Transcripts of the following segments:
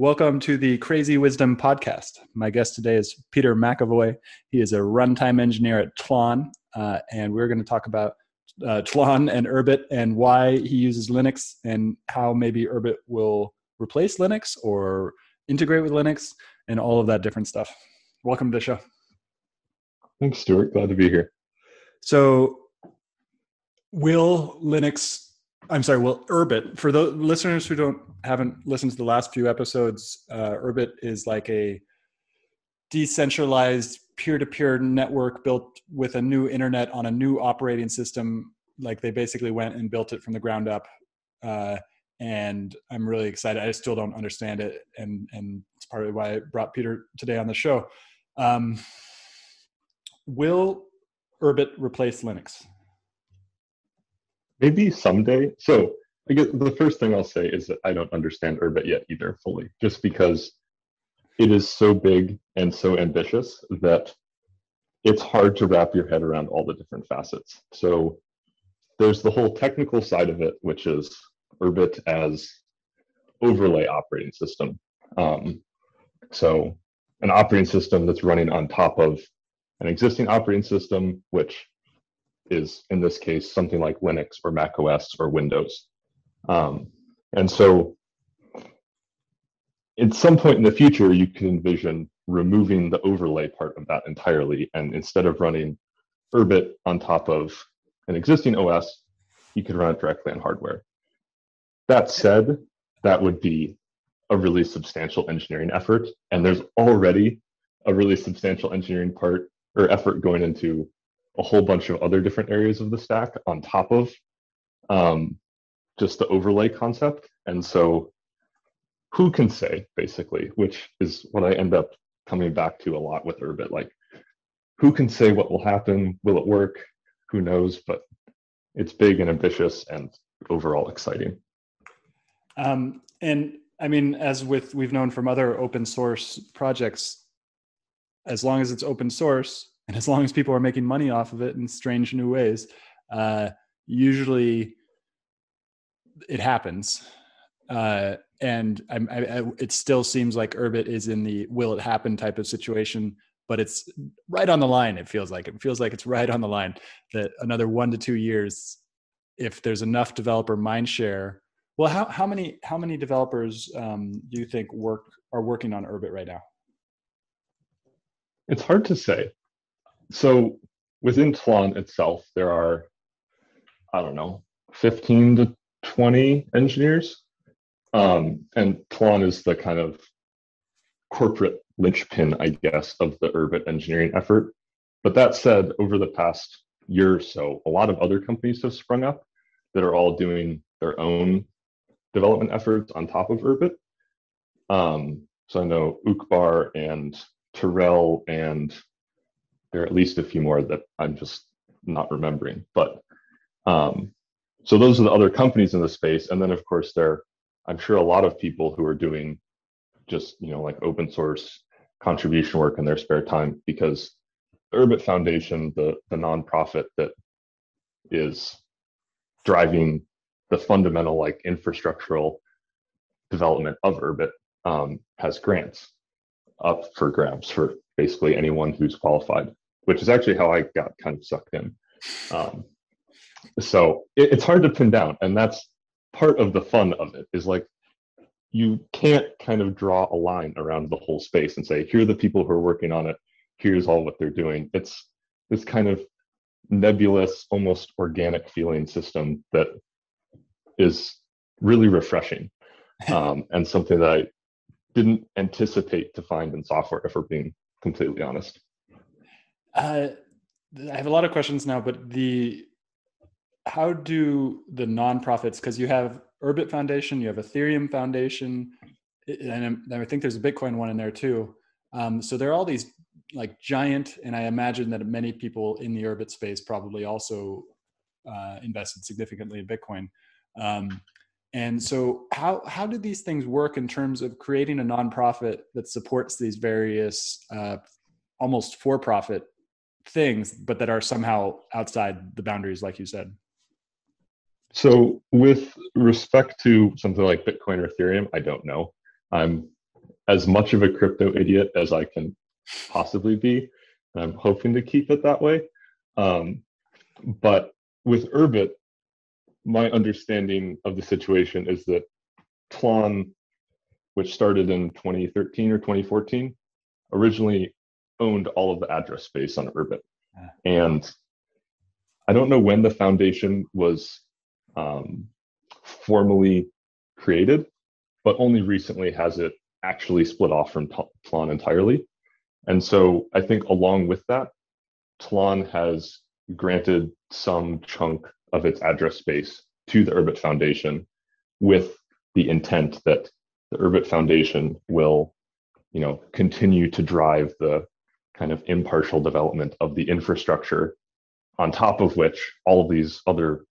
Welcome to the Crazy Wisdom Podcast. My guest today is Peter McEvoy. He is a runtime engineer at Tlon, uh, and we're going to talk about uh, Tlon and Urbit and why he uses Linux and how maybe Urbit will replace Linux or integrate with Linux and all of that different stuff. Welcome to the show. Thanks, Stewart. Glad to be here. So, will Linux I'm sorry. Well, Urbit for the listeners who don't haven't listened to the last few episodes, uh, Urbit is like a decentralized peer-to-peer network built with a new internet on a new operating system. Like they basically went and built it from the ground up, uh, and I'm really excited. I still don't understand it, and and it's partly why I brought Peter today on the show. Um, will Urbit replace Linux? Maybe someday. So I guess the first thing I'll say is that I don't understand Urbit yet either fully, just because it is so big and so ambitious that it's hard to wrap your head around all the different facets. So there's the whole technical side of it, which is Urbit as overlay operating system. Um, so an operating system that's running on top of an existing operating system, which is in this case something like Linux or Mac OS or Windows. Um, and so at some point in the future, you can envision removing the overlay part of that entirely. And instead of running Urbit on top of an existing OS, you could run it directly on hardware. That said, that would be a really substantial engineering effort, and there's already a really substantial engineering part or effort going into a whole bunch of other different areas of the stack on top of um, just the overlay concept. And so, who can say, basically, which is what I end up coming back to a lot with Urbit, like, who can say what will happen? Will it work? Who knows? But it's big and ambitious and overall exciting. Um, and I mean, as with we've known from other open source projects, as long as it's open source and as long as people are making money off of it in strange new ways, uh, usually it happens. Uh, and I, I, it still seems like Urbit is in the will it happen type of situation, but it's right on the line. It feels like it feels like it's right on the line that another one to two years, if there's enough developer mindshare. Well, how, how many how many developers um, do you think work are working on Urbit right now? It's hard to say. So within Tlon itself, there are, I don't know, 15 to 20 engineers. Um, and Tlon is the kind of corporate linchpin, I guess, of the Urbit engineering effort. But that said, over the past year or so, a lot of other companies have sprung up that are all doing their own development efforts on top of Urbit. Um, so I know Uqbar and Tirrel, and there are at least a few more that I'm just not remembering. But um, so those are the other companies in the space, and then of course there, I'm sure a lot of people who are doing just you know like open source contribution work in their spare time because the Urbit Foundation, the the nonprofit that is driving the fundamental like infrastructural development of Urbit, um, has grants up for grabs for basically anyone who's qualified, which is actually how I got kind of sucked in. Um, so it, it's hard to pin down, and that's part of the fun of it. Is like you can't kind of draw a line around the whole space and say, here are the people who are working on it. Here's all what they're doing. It's this kind of nebulous, almost organic feeling system that is really refreshing um, and something that I didn't anticipate to find in software, if we're being completely honest. Uh, I have a lot of questions now, but the how do the nonprofits because you have Urbit Foundation, you have Ethereum Foundation, and I think there's a Bitcoin one in there too. Um, so there are all these like giant, and I imagine that many people in the Urbit space probably also uh, invested significantly in Bitcoin. Um, and so, how how do these things work in terms of creating a nonprofit that supports these various uh, almost for-profit things, but that are somehow outside the boundaries, like you said? So, with respect to something like Bitcoin or Ethereum, I don't know. I'm as much of a crypto idiot as I can possibly be, and I'm hoping to keep it that way. Um, but with Urbit, my understanding of the situation is that Tlon, which started in 2013 or 2014, originally owned all of the address space on Urbit. And I don't know when the foundation was um, formally created, but only recently has it actually split off from Tlon entirely. And so I think along with that, Tlon has granted some chunk of its address space to the Urbit Foundation with the intent that the Urbit Foundation will, you know, continue to drive the kind of impartial development of the infrastructure on top of which all of these other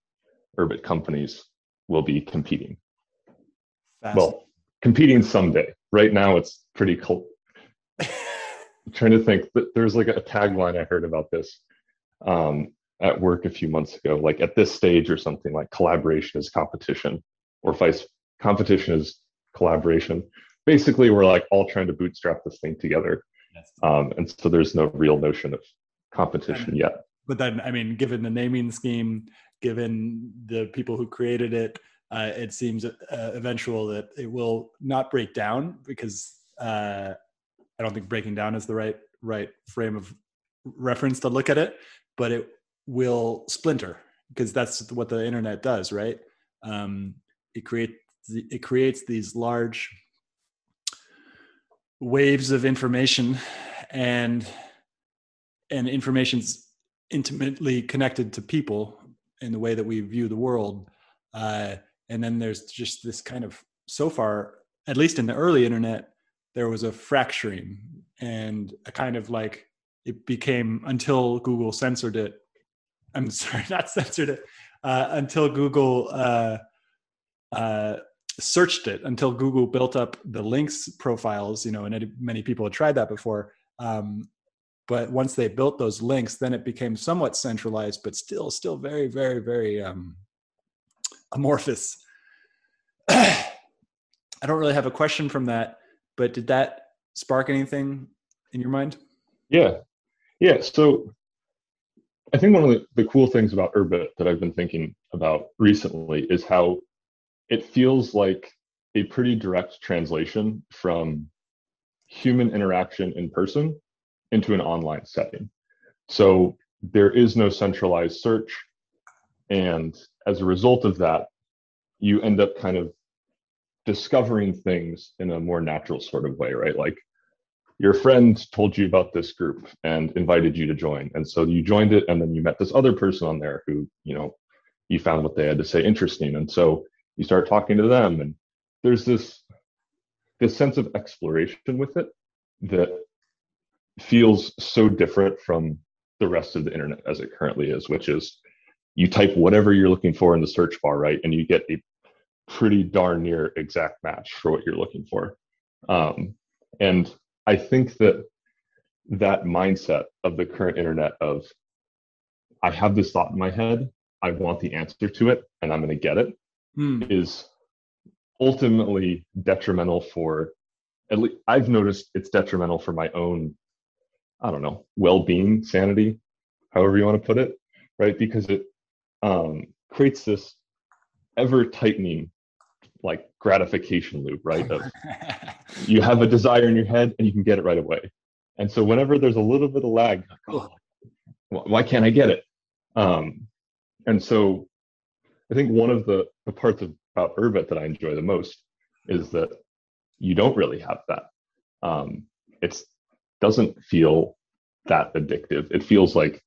Urbit companies will be competing. Well, competing someday. Right now, it's pretty cool. I'm trying to think, there's like a tagline I heard about this. Um, at work a few months ago, like at this stage or something like collaboration is competition or vice competition is collaboration. Basically, we're like all trying to bootstrap this thing together. Um, and so there's no real notion of competition yet. But then, I mean, given the naming scheme, given the people who created it, uh, it seems uh, eventual that it will not break down because uh, I don't think breaking down is the right right frame of reference to look at it, but it will splinter because that's what the internet does, right? Um, it creates it creates these large waves of information, and and information's intimately connected to people in the way that we view the world. Uh, and then there's just this kind of so far, at least in the early internet, there was a fracturing and a kind of like it became until Google censored it. I'm sorry, not censored it uh, until Google uh, uh, searched it. Until Google built up the links profiles, you know, and many people had tried that before. Um, but once they built those links, then it became somewhat centralized, but still, still very, very, very um, amorphous. I don't really have a question from that, but did that spark anything in your mind? Yeah, yeah. So I think one of the, the cool things about Urbit that I've been thinking about recently is how it feels like a pretty direct translation from human interaction in person into an online setting. So there is no centralized search. And as a result of that, you end up kind of discovering things in a more natural sort of way, right? Like your friend told you about this group and invited you to join. And so you joined it and then you met this other person on there who, you know, you found what they had to say interesting. And so you start talking to them and there's this this sense of exploration with it that feels so different from the rest of the internet as it currently is, which is you type whatever you're looking for in the search bar, right? And you get a pretty darn near exact match for what you're looking for. Um, and I think that that mindset of the current internet of I have this thought in my head, I want the answer to it, and I'm going to get it, hmm. is ultimately detrimental for at least I've noticed it's detrimental for my own I don't know, well-being, sanity, however you want to put it, right? Because it um, creates this ever-tightening like gratification loop, right? Of you have a desire in your head and you can get it right away. And so whenever there's a little bit of lag, oh, why can't I get it? Um, and so I think one of the, the parts of, about Urbit that I enjoy the most is that you don't really have that. Um, it's doesn't feel that addictive. It feels like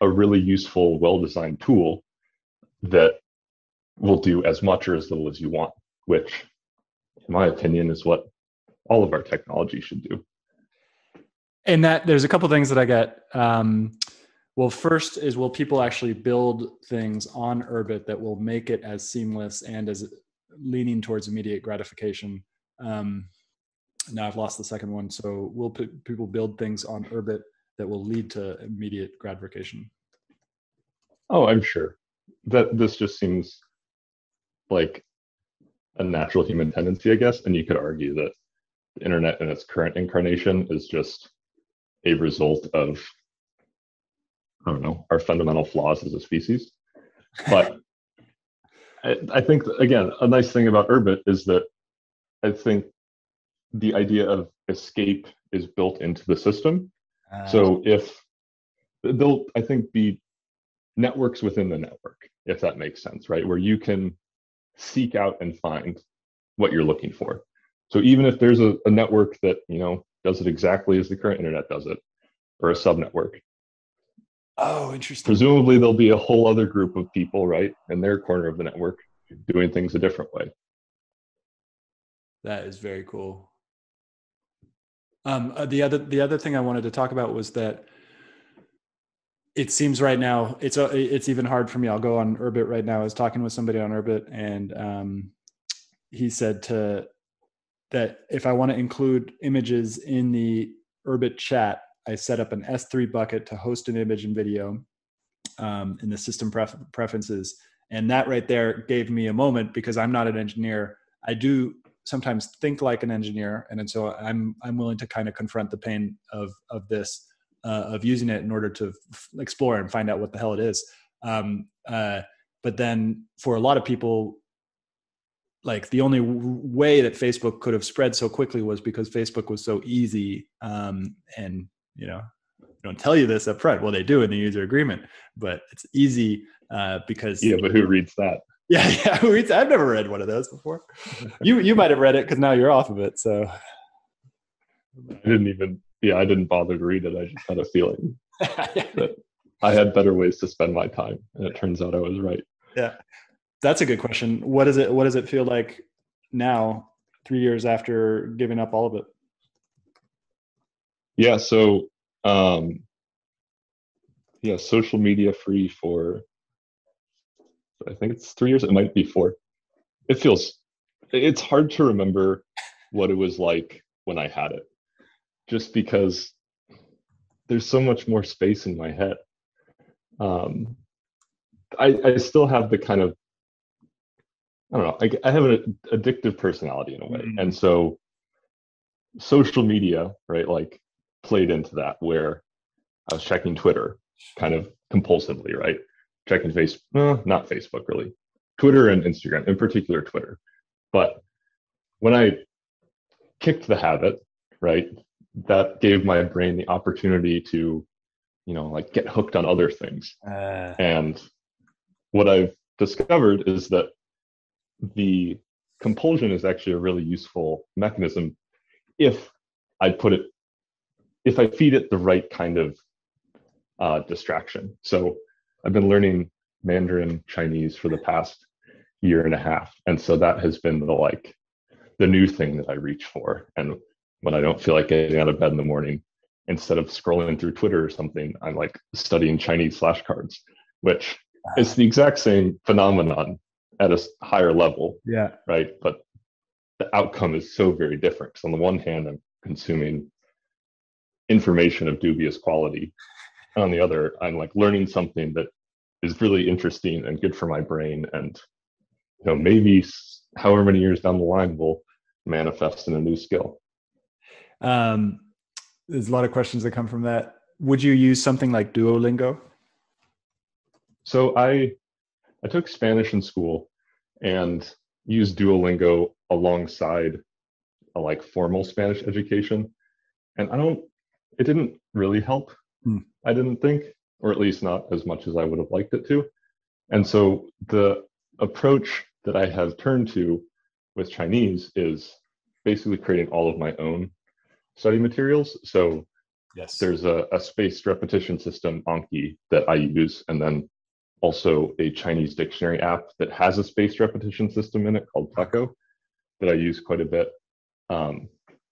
a really useful, well designed tool that will do as much or as little as you want, which, in my opinion, is what all of our technology should do. And that there's a couple things that I get. Um, well, first is will people actually build things on Urbit that will make it as seamless and as leaning towards immediate gratification? Um, now I've lost the second one. So will p- people build things on Urbit that will lead to immediate gratification? Oh, I'm sure that this just seems like a natural human tendency, I guess. And you could argue that the internet in its current incarnation is just a result of, I don't know, our fundamental flaws as a species. But I, I think, again, a nice thing about Urbit is that I think the idea of escape is built into the system. Uh, so if there'll, I think, be networks within the network, if that makes sense, right? Where you can seek out and find what you're looking for. So even if there's a, a network that, you know, does it exactly as the current internet does it, or a subnetwork. Oh, interesting. Presumably there'll be a whole other group of people, right, in their corner of the network doing things a different way. That is very cool. Um, uh, the other the other thing I wanted to talk about was that it seems right now it's uh, it's even hard for me. I'll go on Urbit right now. I was talking with somebody on Urbit, and um, he said to that if I want to include images in the Urbit chat, I set up an S3 bucket to host an image and video um, in the system pref- preferences, and that right there gave me a moment because I'm not an engineer. I do sometimes think like an engineer, and, and so I'm I'm willing to kind of confront the pain of of this uh, of using it in order to f- explore and find out what the hell it is. Um, uh, but then for a lot of people, like the only w- way that Facebook could have spread so quickly was because Facebook was so easy, um, and you know, don't tell you this up front. Well, they do in the user agreement, but it's easy uh, because yeah. But who reads that? Yeah, yeah. Who reads? I've never read one of those before. you you might have read it because now you're off of it. So I didn't even. Yeah, I didn't bother to read it. I just had a feeling that I had better ways to spend my time, and it turns out I was right. Yeah, that's a good question. What does it What does it feel like now, three years after giving up all of it? Yeah. So um, yeah, social media free for I think it's three years. It might be four. It feels it's hard to remember what it was like when I had it, just because there's so much more space in my head. Um, I, I still have the kind of I don't know. I, I have an addictive personality in a way, mm-hmm. and so social media, right? Like played into that where I was checking Twitter kind of compulsively, right? Checking Facebook, well, not Facebook really, Twitter and Instagram, in particular Twitter. But when I kicked the habit, right, that gave my brain the opportunity to, you know, like get hooked on other things. Uh. And what I've discovered is that the compulsion is actually a really useful mechanism if I put it if I feed it the right kind of uh, distraction. So I've been learning Mandarin Chinese for the past year and a half, and so that has been the like the new thing that I reach for. And when I don't feel like getting out of bed in the morning, instead of scrolling through Twitter or something, I'm like studying Chinese flashcards, which is the exact same phenomenon at a higher level. Yeah. Right. But the outcome is so very different. Because on the one hand, I'm consuming information of dubious quality. On the other, I'm like learning something that is really interesting and good for my brain, and you know maybe however many years down the line will manifest in a new skill. Um, there's a lot of questions that come from that. Would you use something like Duolingo? So I I took Spanish in school and used Duolingo alongside a like formal Spanish education. And I don't it didn't really help. Hmm. I didn't think, or at least not as much as I would have liked it to. And so the approach that I have turned to with Chinese is basically creating all of my own study materials. So yes, there's a, a spaced repetition system, Anki, that I use, and then also a Chinese dictionary app that has a spaced repetition system in it called Pleco that I use quite a bit. Um,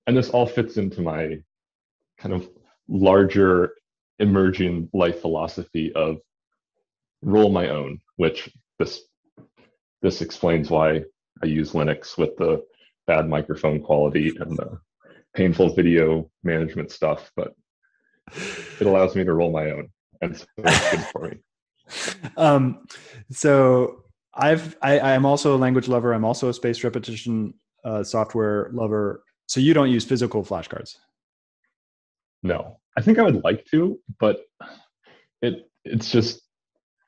and this all fits into my kind of larger emerging life philosophy of roll my own, which this this explains why I use Linux with the bad microphone quality and the painful video management stuff, but it allows me to roll my own, and so it's good for me. Um, so I've I, I'm also a language lover. I'm also a spaced repetition uh, software lover. So you don't use physical flashcards? No, I think I would like to, but it it's just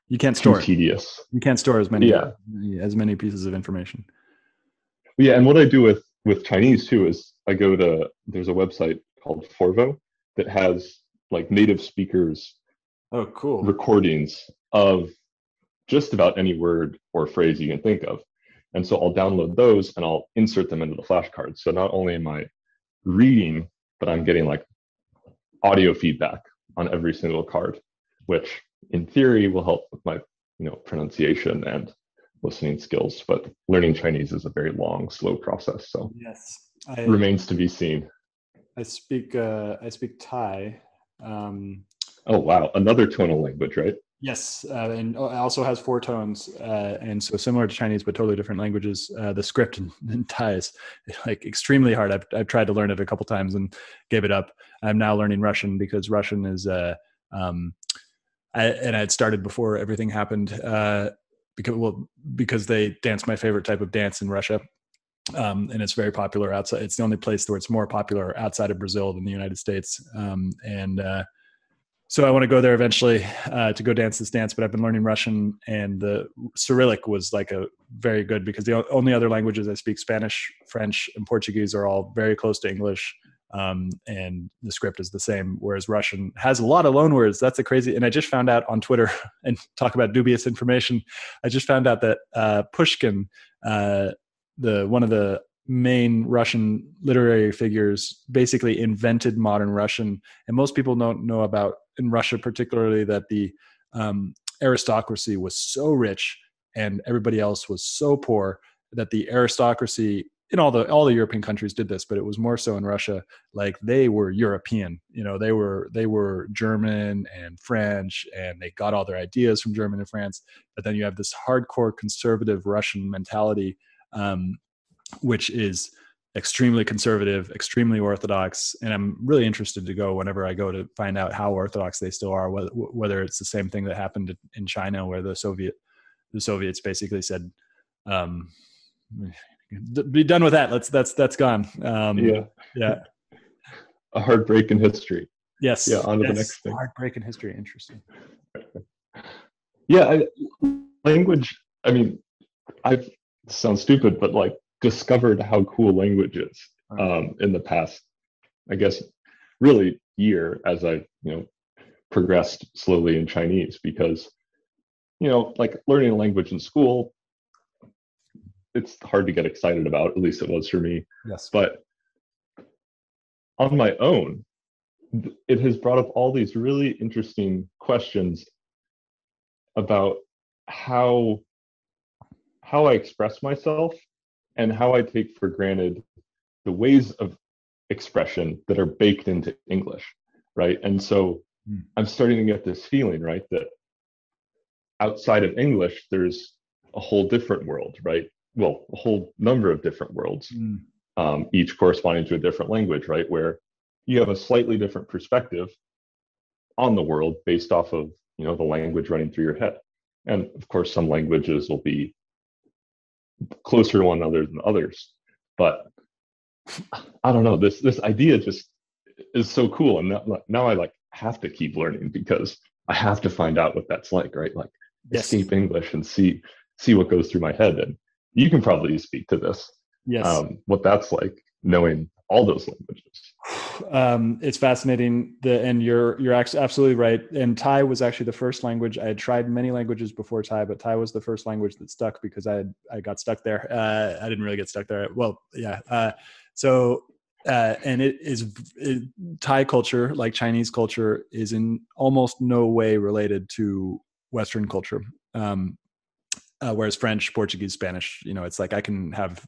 you can't store tedious. You can't store as many yeah. as many pieces of information. Yeah, and what I do with with Chinese too is I go to there's a website called Forvo that has like native speakers oh cool recordings of just about any word or phrase you can think of. And so I'll download those and I'll insert them into the flashcards. So not only am I reading, but I'm getting like audio feedback on every single card, which in theory will help with my you know pronunciation and listening skills. But learning Chinese is a very long, slow process. So yes, I, remains to be seen. I speak uh, I speak Thai. Um, oh wow, another tonal language, right? Yes, uh, and also has four tones, uh, and so similar to Chinese, but totally different languages. Uh, the script in Thai is like extremely hard. I've, I've tried to learn it a couple times and gave it up. I'm now learning Russian because Russian is, uh, um, I, and I had started before everything happened uh, because well because they dance my favorite type of dance in Russia, um, and it's very popular outside. It's the only place where it's more popular outside of Brazil than the United States, um, and uh, so I want to go there eventually uh, to go dance this dance. But I've been learning Russian, and the Cyrillic was like a very good because the only other languages I speak, Spanish, French, and Portuguese, are all very close to English. um, and the script is the same. Whereas Russian has a lot of loan words. That's a crazy. And I just found out on Twitter and talk about dubious information. I just found out that uh, Pushkin, uh, the one of the main Russian literary figures, basically invented modern Russian. And most people don't know about in Russia, particularly that the um, aristocracy was so rich and everybody else was so poor that the aristocracy in all the all the European countries did this, but it was more so in Russia. Like they were European, you know, they were they were German and French, and they got all their ideas from German and France. But then you have this hardcore conservative Russian mentality, um, which is extremely conservative, extremely orthodox, and I'm really interested to go whenever I go to find out how orthodox they still are. Whether, whether it's the same thing that happened in China, where the Soviet the Soviets basically said. Um, be done with that. Let's that's that's gone. Um, yeah, yeah. A heartbreak in history. Yes. Yeah. On to yes. the next thing. Heartbreak in history. Interesting. yeah, I, language. I mean, I've sounds stupid, but like discovered how cool language is um, in the past. I guess really year as I you know progressed slowly in Chinese because you know like learning a language in school it's hard to get excited about. At least it was for me. Yes. But on my own, it has brought up all these really interesting questions about how how I express myself and how I take for granted the ways of expression that are baked into English, right? And so mm. I'm starting to get this feeling, right, that outside of English, there's a whole different world, right? well, a whole number of different worlds, mm. um, each corresponding to a different language, right? Where you have a slightly different perspective on the world based off of you know the language running through your head. And of course, some languages will be closer to one another than others. But I don't know. This this idea just is so cool, and now, now I like have to keep learning because I have to find out what that's like, right? Like yes. escape English and see see what goes through my head. And you can probably speak to this. Yes. Um, what that's like knowing all those languages. Um, it's fascinating. The and you're you're absolutely right. And Thai was actually the first language I had tried many languages before Thai, but Thai was the first language that stuck because I had, I got stuck there. Uh, I didn't really get stuck there. Well, yeah. Uh, so uh, and it is it, Thai culture, like Chinese culture, is in almost no way related to Western culture. Um, uh, whereas French, Portuguese, Spanish, you know, it's like I can have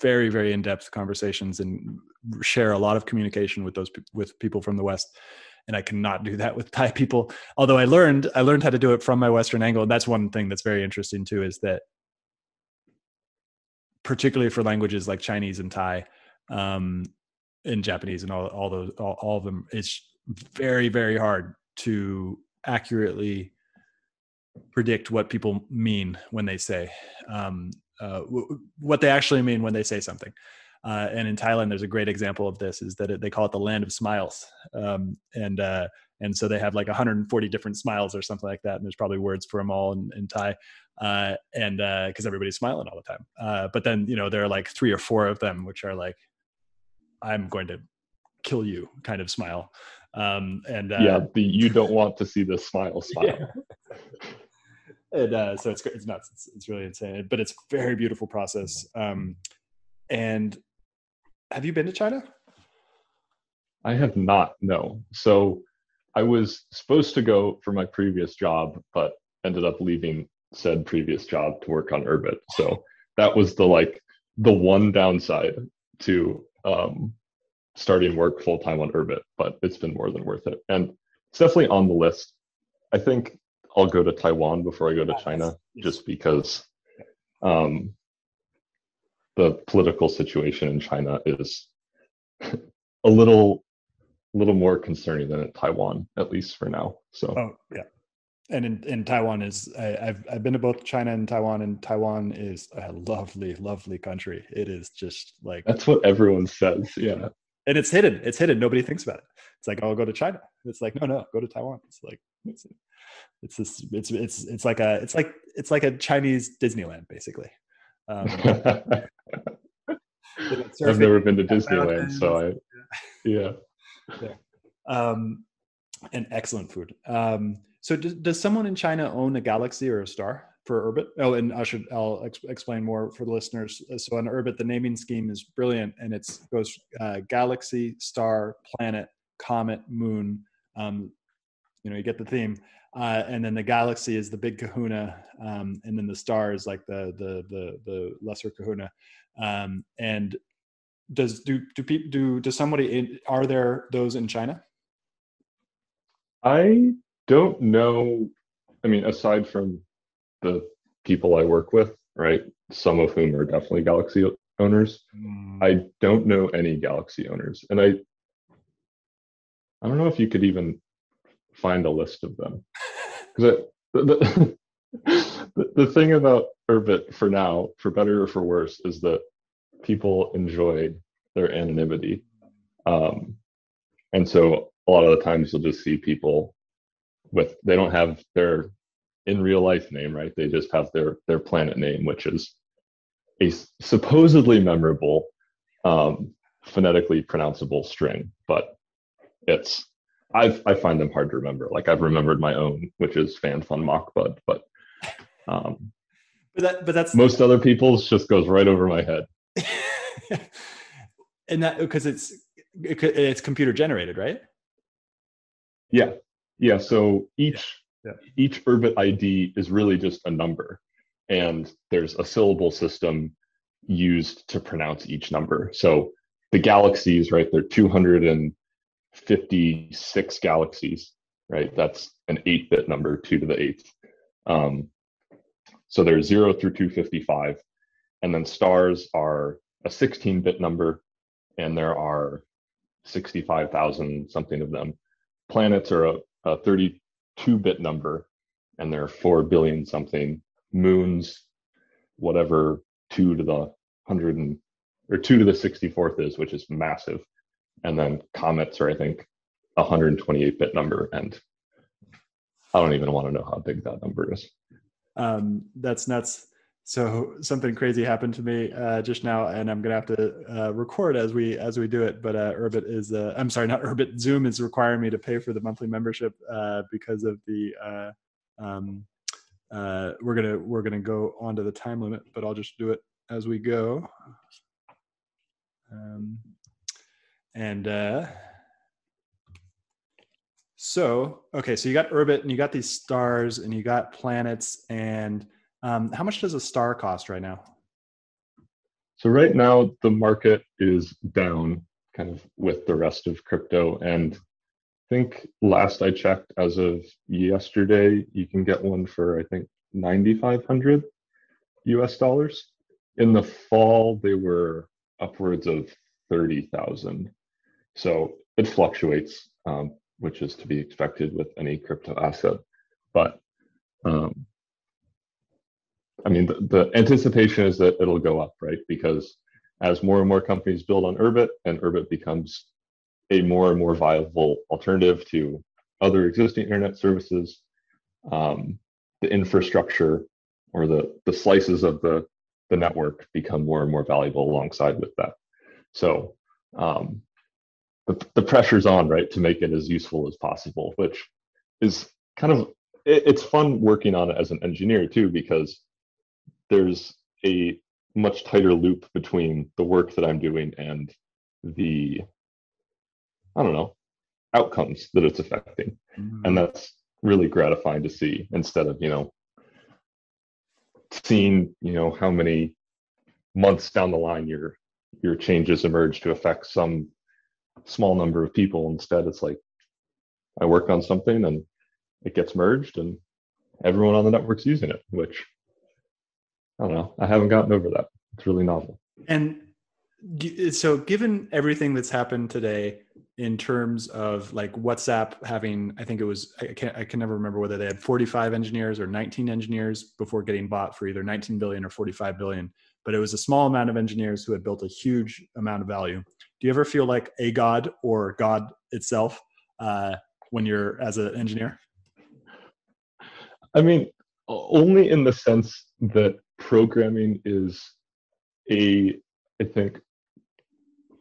very, very in-depth conversations and share a lot of communication with those with people from the West. And I cannot do that with Thai people. Although I learned, I learned how to do it from my Western angle. And that's one thing that's very interesting too, is that particularly for languages like Chinese and Thai, um, and Japanese and all, all those, all, all of them, it's very, very hard to accurately predict what people mean when they say um, uh, w- what they actually mean when they say something. Uh, and in Thailand, there's a great example of this: is that it, they call it the land of smiles, um, and uh, and so they have like 140 different smiles or something like that, and there's probably words for them all in, in Thai, uh, and because uh, everybody's smiling all the time. Uh, but then you know there are like three or four of them which are like, "I'm going to kill you" kind of smile, um, and yeah, the you don't want to see the smile smile. Yeah and uh, so it's it's nuts. It's, it's really insane, but it's a very beautiful process. Um, and have you been to China? I have not. No. So I was supposed to go for my previous job, but ended up leaving said previous job to work on Urbit. So that was the like the one downside to um, starting work full time on Urbit, but it's been more than worth it. And it's definitely on the list. I think I'll go to Taiwan before I go to China, just because um, the political situation in China is a little, a little more concerning than in Taiwan, at least for now. So, oh yeah, and in, in Taiwan is I, have I've been to both China and Taiwan, and Taiwan is a lovely, lovely country. It is just like that's what everyone says. Yeah, and it's hidden. It's hidden. Nobody thinks about it. It's like, oh, I'll go to China. It's like, no, no, go to Taiwan. It's like, it's, it's this it's it's it's like a it's like it's like a Chinese Disneyland basically. Um, I've never been to Disneyland, so I yeah. yeah. Um, and excellent food. Um, so does, does someone in China own a galaxy or a star for Urbit? Oh, and I should I'll ex- explain more for the listeners. So on Urbit, the naming scheme is brilliant, and it's goes uh, galaxy, star, planet, comet, moon. Um, you know, you get the theme. Uh, and then the galaxy is the big kahuna, um, and then the star is like the the the, the lesser kahuna. Um, and does do do people do does somebody in, are there those in China? I don't know. I mean, aside from the people I work with, right? Some of whom are definitely Galaxy owners. Mm. I don't know any Galaxy owners, and I I don't know if you could even find a list of them the, the, the, thing about Urbit for now, for better or for worse, is that people enjoy their anonymity, um, and so a lot of the times you'll just see people with they don't have their in real life name, right? They just have their their planet name, which is a supposedly memorable, um, phonetically pronounceable string, but it's I I find them hard to remember. Like I've remembered my own, which is fan fun mockbud, but um, but that but that's most other people's just goes right over my head. and that because it's it's computer generated, right? Yeah, yeah. So each yeah. Yeah. each Urbit ID is really just a number, and there's a syllable system used to pronounce each number. So the galaxies, right? They're 256 galaxies, right? That's an eight-bit number, two to the eighth. Um, so there's zero through 255, and then stars are a 16-bit number, and there are 65,000 something of them. Planets are a a 32 bit number and there are 4 billion something moons whatever 2 to the 100 and, or 2 to the 64th is which is massive and then comets are i think 128 bit number and i don't even want to know how big that number is um, that's nuts so something crazy happened to me uh, just now, and I'm gonna have to uh, record as we as we do it. But uh, Urbit is uh, I'm sorry, not Urbit. Zoom is requiring me to pay for the monthly membership uh, because of the. Uh, um, we're gonna we're gonna go onto the time limit, but I'll just do it as we go. Um, and so okay, so you got Urbit, and you got these stars, and you got planets, and um, how much does a star cost right now? So right now the market is down kind of with the rest of crypto. And I think last I checked as of yesterday, you can get one for I think 9,500 US dollars. In the fall, they were upwards of 30,000. So it fluctuates, um, which is to be expected with any crypto asset. But um, I mean, the, the, anticipation is that it'll go up, right? Because as more and more companies build on Urbit and Urbit becomes a more and more viable alternative to other existing internet services, um, the infrastructure or the, the slices of the, the network become more and more valuable alongside with that. So um, the, the pressure's on, right, to make it as useful as possible, which is kind of, it, it's fun working on it as an engineer too, because there's a much tighter loop between the work that I'm doing and the I don't know outcomes that it's affecting, mm-hmm. and that's really gratifying to see instead of you know seeing you know how many months down the line your your changes emerge to affect some small number of people instead it's like i work on something and it gets merged and everyone on the network's using it which I don't know. I haven't gotten over that. It's really novel. And so, given everything that's happened today in terms of like WhatsApp having, I think it was, I can't, I can never remember whether they had 45 engineers or 19 engineers before getting bought for either 19 billion or 45 billion, but it was a small amount of engineers who had built a huge amount of value. Do you ever feel like a god or God itself uh, when you're as an engineer? I mean, only in the sense that programming is a, I think,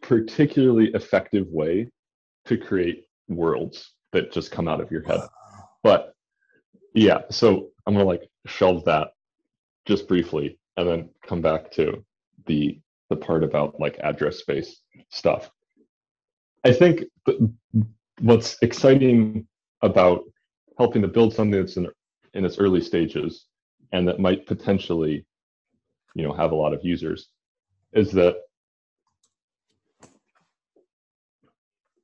particularly effective way to create worlds that just come out of your head. But yeah, so I'm gonna like shelve that just briefly and then come back to the the part about like address space stuff. I think what's exciting about helping to build something that's in, in its early stages and that might potentially, you know, have a lot of users is that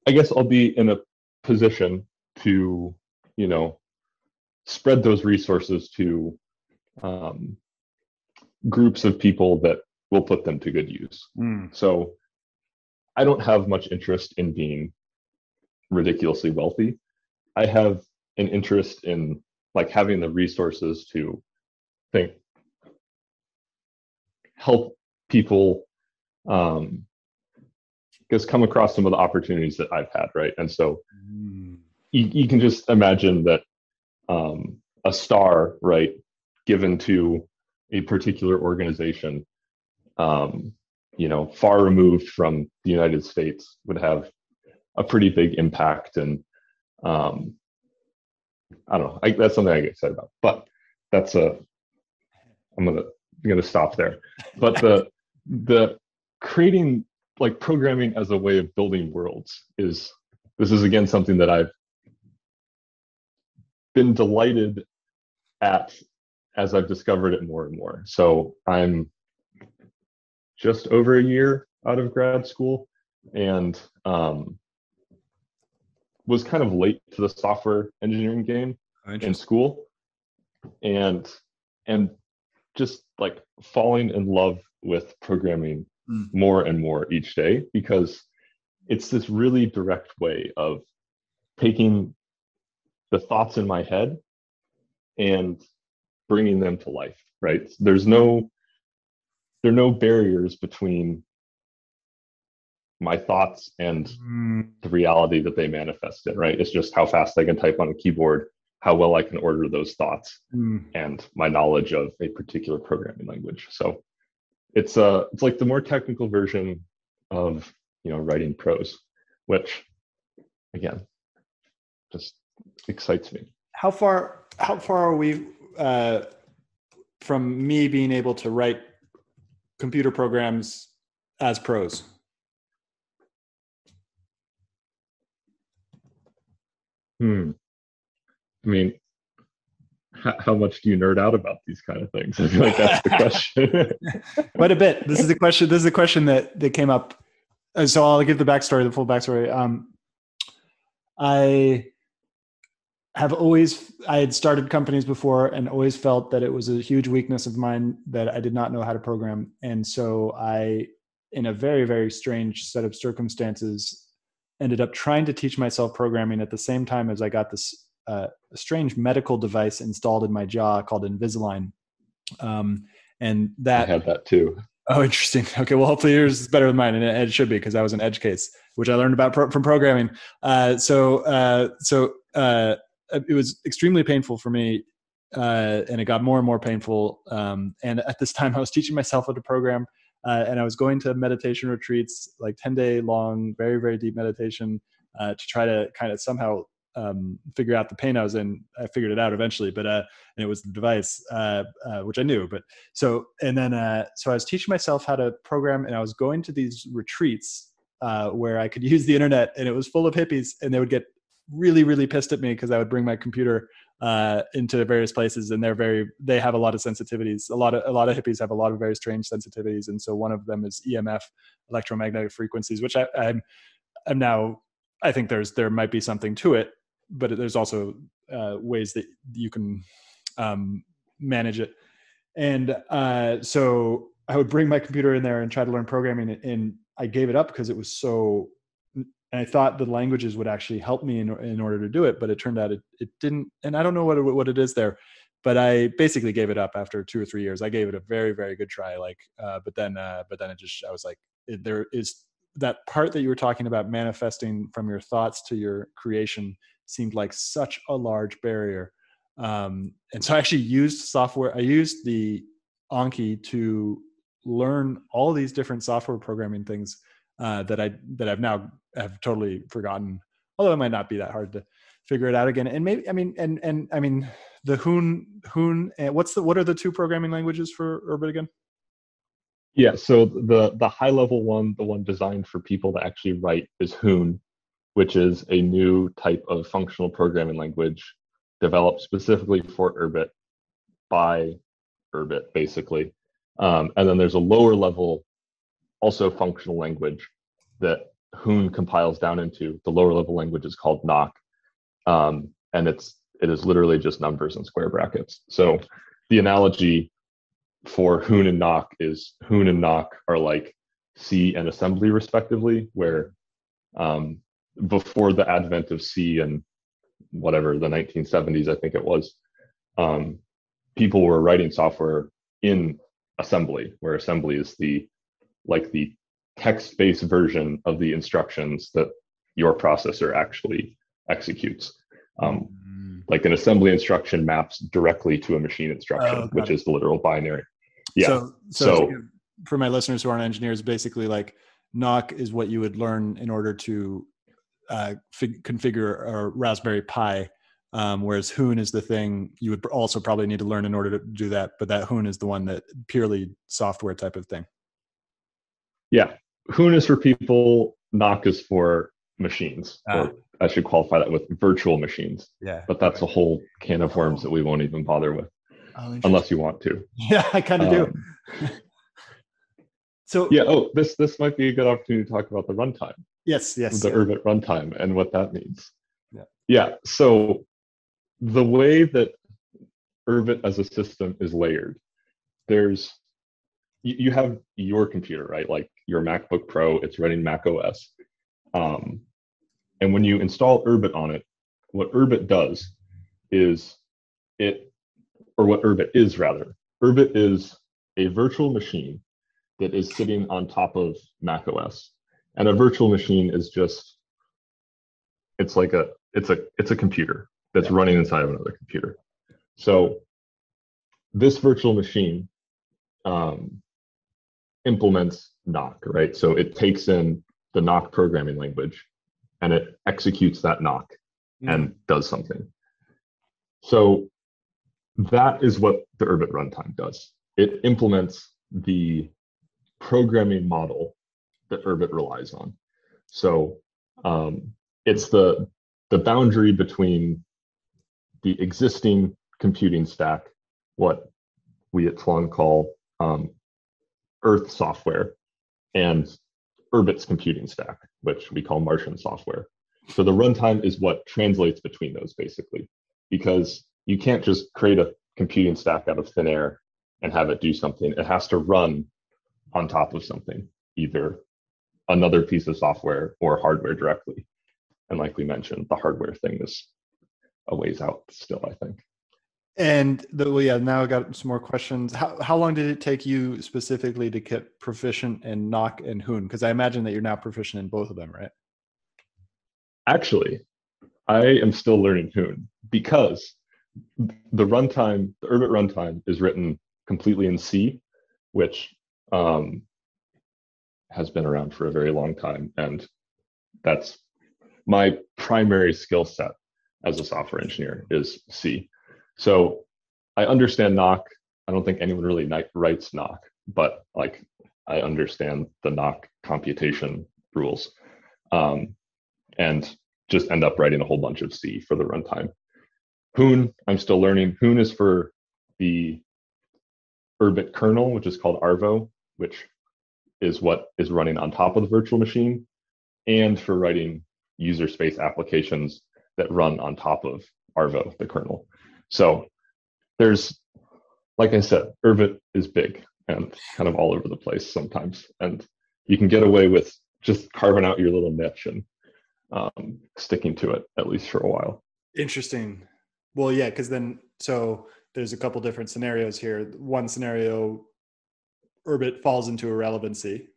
I guess I'll be in a position to, you know, spread those resources to um, groups of people that will put them to good use. Mm. So I don't have much interest in being ridiculously wealthy. I have an interest in like having the resources to think help people um just come across some of the opportunities that I've had, right? And so mm. you, you can just imagine that um, a star, right, given to a particular organization, um, you know, far removed from the United States, would have a pretty big impact. And um, I don't know, I, that's something I get excited about. But that's a, I'm gonna I'm gonna stop there. But the the creating like programming as a way of building worlds is this is again something that I've been delighted at as I've discovered it more and more. So I'm just over a year out of grad school and um, was kind of late to the software engineering game in school and and just like falling in love with programming mm. more and more each day because it's this really direct way of taking the thoughts in my head and bringing them to life right there's no there are no barriers between my thoughts and mm. the reality that they manifest in right it's just how fast i can type on a keyboard how well i can order those thoughts mm. and my knowledge of a particular programming language so it's uh it's like the more technical version of you know writing prose which again just excites me how far how far are we uh, from me being able to write computer programs as prose hmm i mean how much do you nerd out about these kind of things? I feel like that's the question. Quite a bit. This is the question. This is a question that that came up. Uh, so I'll give the backstory, the full backstory. Um, I have always I had started companies before and always felt that it was a huge weakness of mine that I did not know how to program, and so I, in a very very strange set of circumstances, ended up trying to teach myself programming at the same time as I got this uh, strange medical device installed in my jaw called Invisalign. Um, and that I had that too. Oh, interesting. Okay, well, hopefully yours is better than mine, and it should be because that was an edge case, which I learned about pro- from programming. Uh, so, uh, so uh, it was extremely painful for me, uh, and it got more and more painful. Um, and at this time, I was teaching myself how to program, uh, and I was going to meditation retreats, like ten day long, very very deep meditation, to try to kind of somehow um, figure out the pain I was in. I figured it out eventually, but uh, and it was the device, uh, uh, which I knew. But so and then uh, so I was teaching myself how to program, and I was going to these retreats uh, where I could use the internet, and it was full of hippies, and they would get really really pissed at me because I would bring my computer uh, into various places, and they're very they have a lot of sensitivities. A lot of a lot of hippies have a lot of very strange sensitivities, and so one of them is EMF, electromagnetic frequencies, which I, I'm I'm now I think there's there might be something to it, but there's also uh, ways that you can um, manage it. And uh, so I would bring my computer in there and try to learn programming, and I gave it up because it was so. And I thought the languages would actually help me in, in order to do it, but it turned out it, it didn't. And I don't know what it, what it is there, but I basically gave it up after two or three years. I gave it a very very good try, like, uh, but then uh, but then it just I was like, it, there is that part that you were talking about manifesting from your thoughts to your creation seemed like such a large barrier. Um, and so I actually used software. I used the Anki to learn all these different software programming things uh, that I that I've now have totally forgotten. Although it might not be that hard to figure it out again. And maybe I mean and and I mean the Hoon Hoon what's the what are the two programming languages for Urbit again? Yeah, so the the high level one, the one designed for people to actually write is Hoon, which is a new type of functional programming language developed specifically for Urbit by Urbit, basically. Um, and then there's a lower level, also functional language that Hoon compiles down into. The lower level language is called Nock, um, and it's it is literally just numbers and square brackets. So the analogy for Hoon and Nock is Hoon and Nock are like C and assembly respectively, where um, before the advent of C and whatever the 1970s, I think it was, um, people were writing software in assembly, where assembly is the like the text-based version of the instructions that your processor actually executes. Um, mm. Like an assembly instruction maps directly to a machine instruction, oh, which it. is the literal binary. Yeah. So, so, so for my listeners who aren't engineers, basically like Nock is what you would learn in order to uh, fig- configure a Raspberry Pi, um, whereas Hoon is the thing you would also probably need to learn in order to do that. But that Hoon is the one that purely software type of thing. Yeah, Hoon is for people. Nock is for machines. Ah. Or I should qualify that with virtual machines. Yeah. But that's a whole can of worms that we won't even bother with, oh, unless you want to. Yeah, I kind of um, do. so yeah. Oh, this this might be a good opportunity to talk about the runtime. Yes, yes. The yeah. Urbit runtime and what that means. Yeah. Yeah. So the way that Urbit as a system is layered, there's you, you have your computer, right? Like your MacBook Pro, it's running Mac OS. Um, and when you install Urbit on it, what Urbit does is it, or what Urbit is rather, Urbit is a virtual machine that is sitting on top of Mac OS and a virtual machine is just it's like a it's a it's a computer that's yeah. running inside of another computer so this virtual machine um, implements Nock, right? So it takes in the Nock programming language and it executes that Nock mm. and does something. So that is what the Urbit runtime does. It implements the programming model that Urbit relies on. So um, it's the the boundary between the existing computing stack, what we at Tlon call um, Earth software, and Urbit's computing stack, which we call Martian software. So the runtime is what translates between those basically, because you can't just create a computing stack out of thin air and have it do something. It has to run on top of something, either another piece of software or hardware directly. And like we mentioned, the hardware thing is a ways out still, I think. And the, well, yeah, now I got some more questions. How, how long did it take you specifically to get proficient in Nock and Hoon? Because I imagine that you're now proficient in both of them, right? Actually, I am still learning Hoon because the runtime, the Urbit runtime is written completely in C, which um, has been around for a very long time. And that's my primary skill set as a software engineer is C. So I understand Nock. I don't think anyone really writes Nock, but like I understand the Nock computation rules. Um, and just end up writing a whole bunch of C for the runtime. Hoon, I'm still learning. Hoon is for the Urbit kernel, which is called Arvo, which is what is running on top of the virtual machine and for writing user space applications that run on top of Arvo, the kernel. So there's, like I said, Urbit is big and kind of all over the place sometimes. And you can get away with just carving out your little niche and um, sticking to it at least for a while. Interesting. Well, yeah, because then so there's a couple different scenarios here. One scenario Urbit falls into irrelevancy.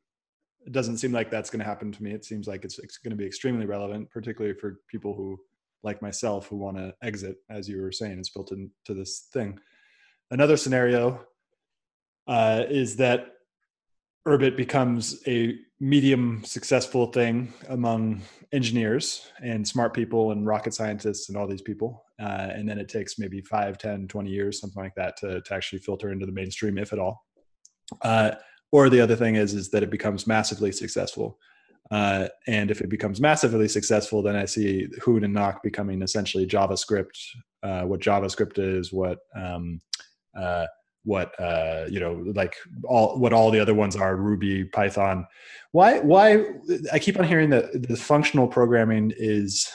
It doesn't seem like that's going to happen to me. It seems like it's, it's going to be extremely relevant, particularly for people who, like myself, who want to exit, as you were saying, it's built into this thing. Another scenario uh, is that Urbit becomes a medium successful thing among engineers and smart people and rocket scientists and all these people. Uh, and then it takes maybe 5, 10, 20 years, something like that to, to actually filter into the mainstream, if at all. Uh, or the other thing is, is that it becomes massively successful. Uh, and if it becomes massively successful, then I see Hoon and Nock becoming essentially JavaScript, uh, what JavaScript is, what um, uh, what uh, you know like all what all the other ones are ruby python. Why why i keep on hearing that the functional programming is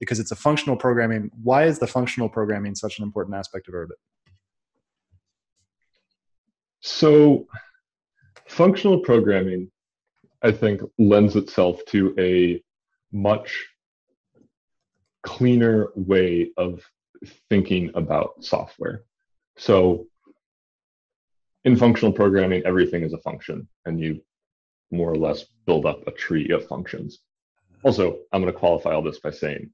because it's a functional programming why is the functional programming such an important aspect of urbit so functional programming i think lends itself to a much cleaner way of thinking about software so in functional programming, everything is a function, and you more or less build up a tree of functions. Also, I'm going to qualify all this by saying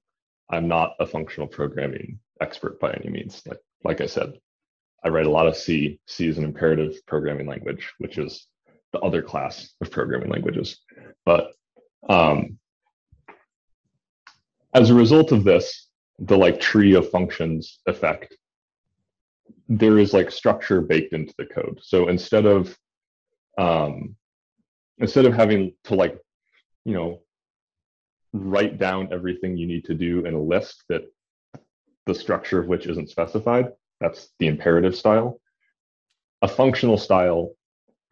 I'm not a functional programming expert by any means. Like, like I said, I write a lot of C. C is an imperative programming language, which is the other class of programming languages. But um, as a result of this, the like tree of functions effect there is like structure baked into the code. So instead of um, instead of having to like, you know, write down everything you need to do in a list that the structure of which isn't specified, that's the imperative style. A functional style,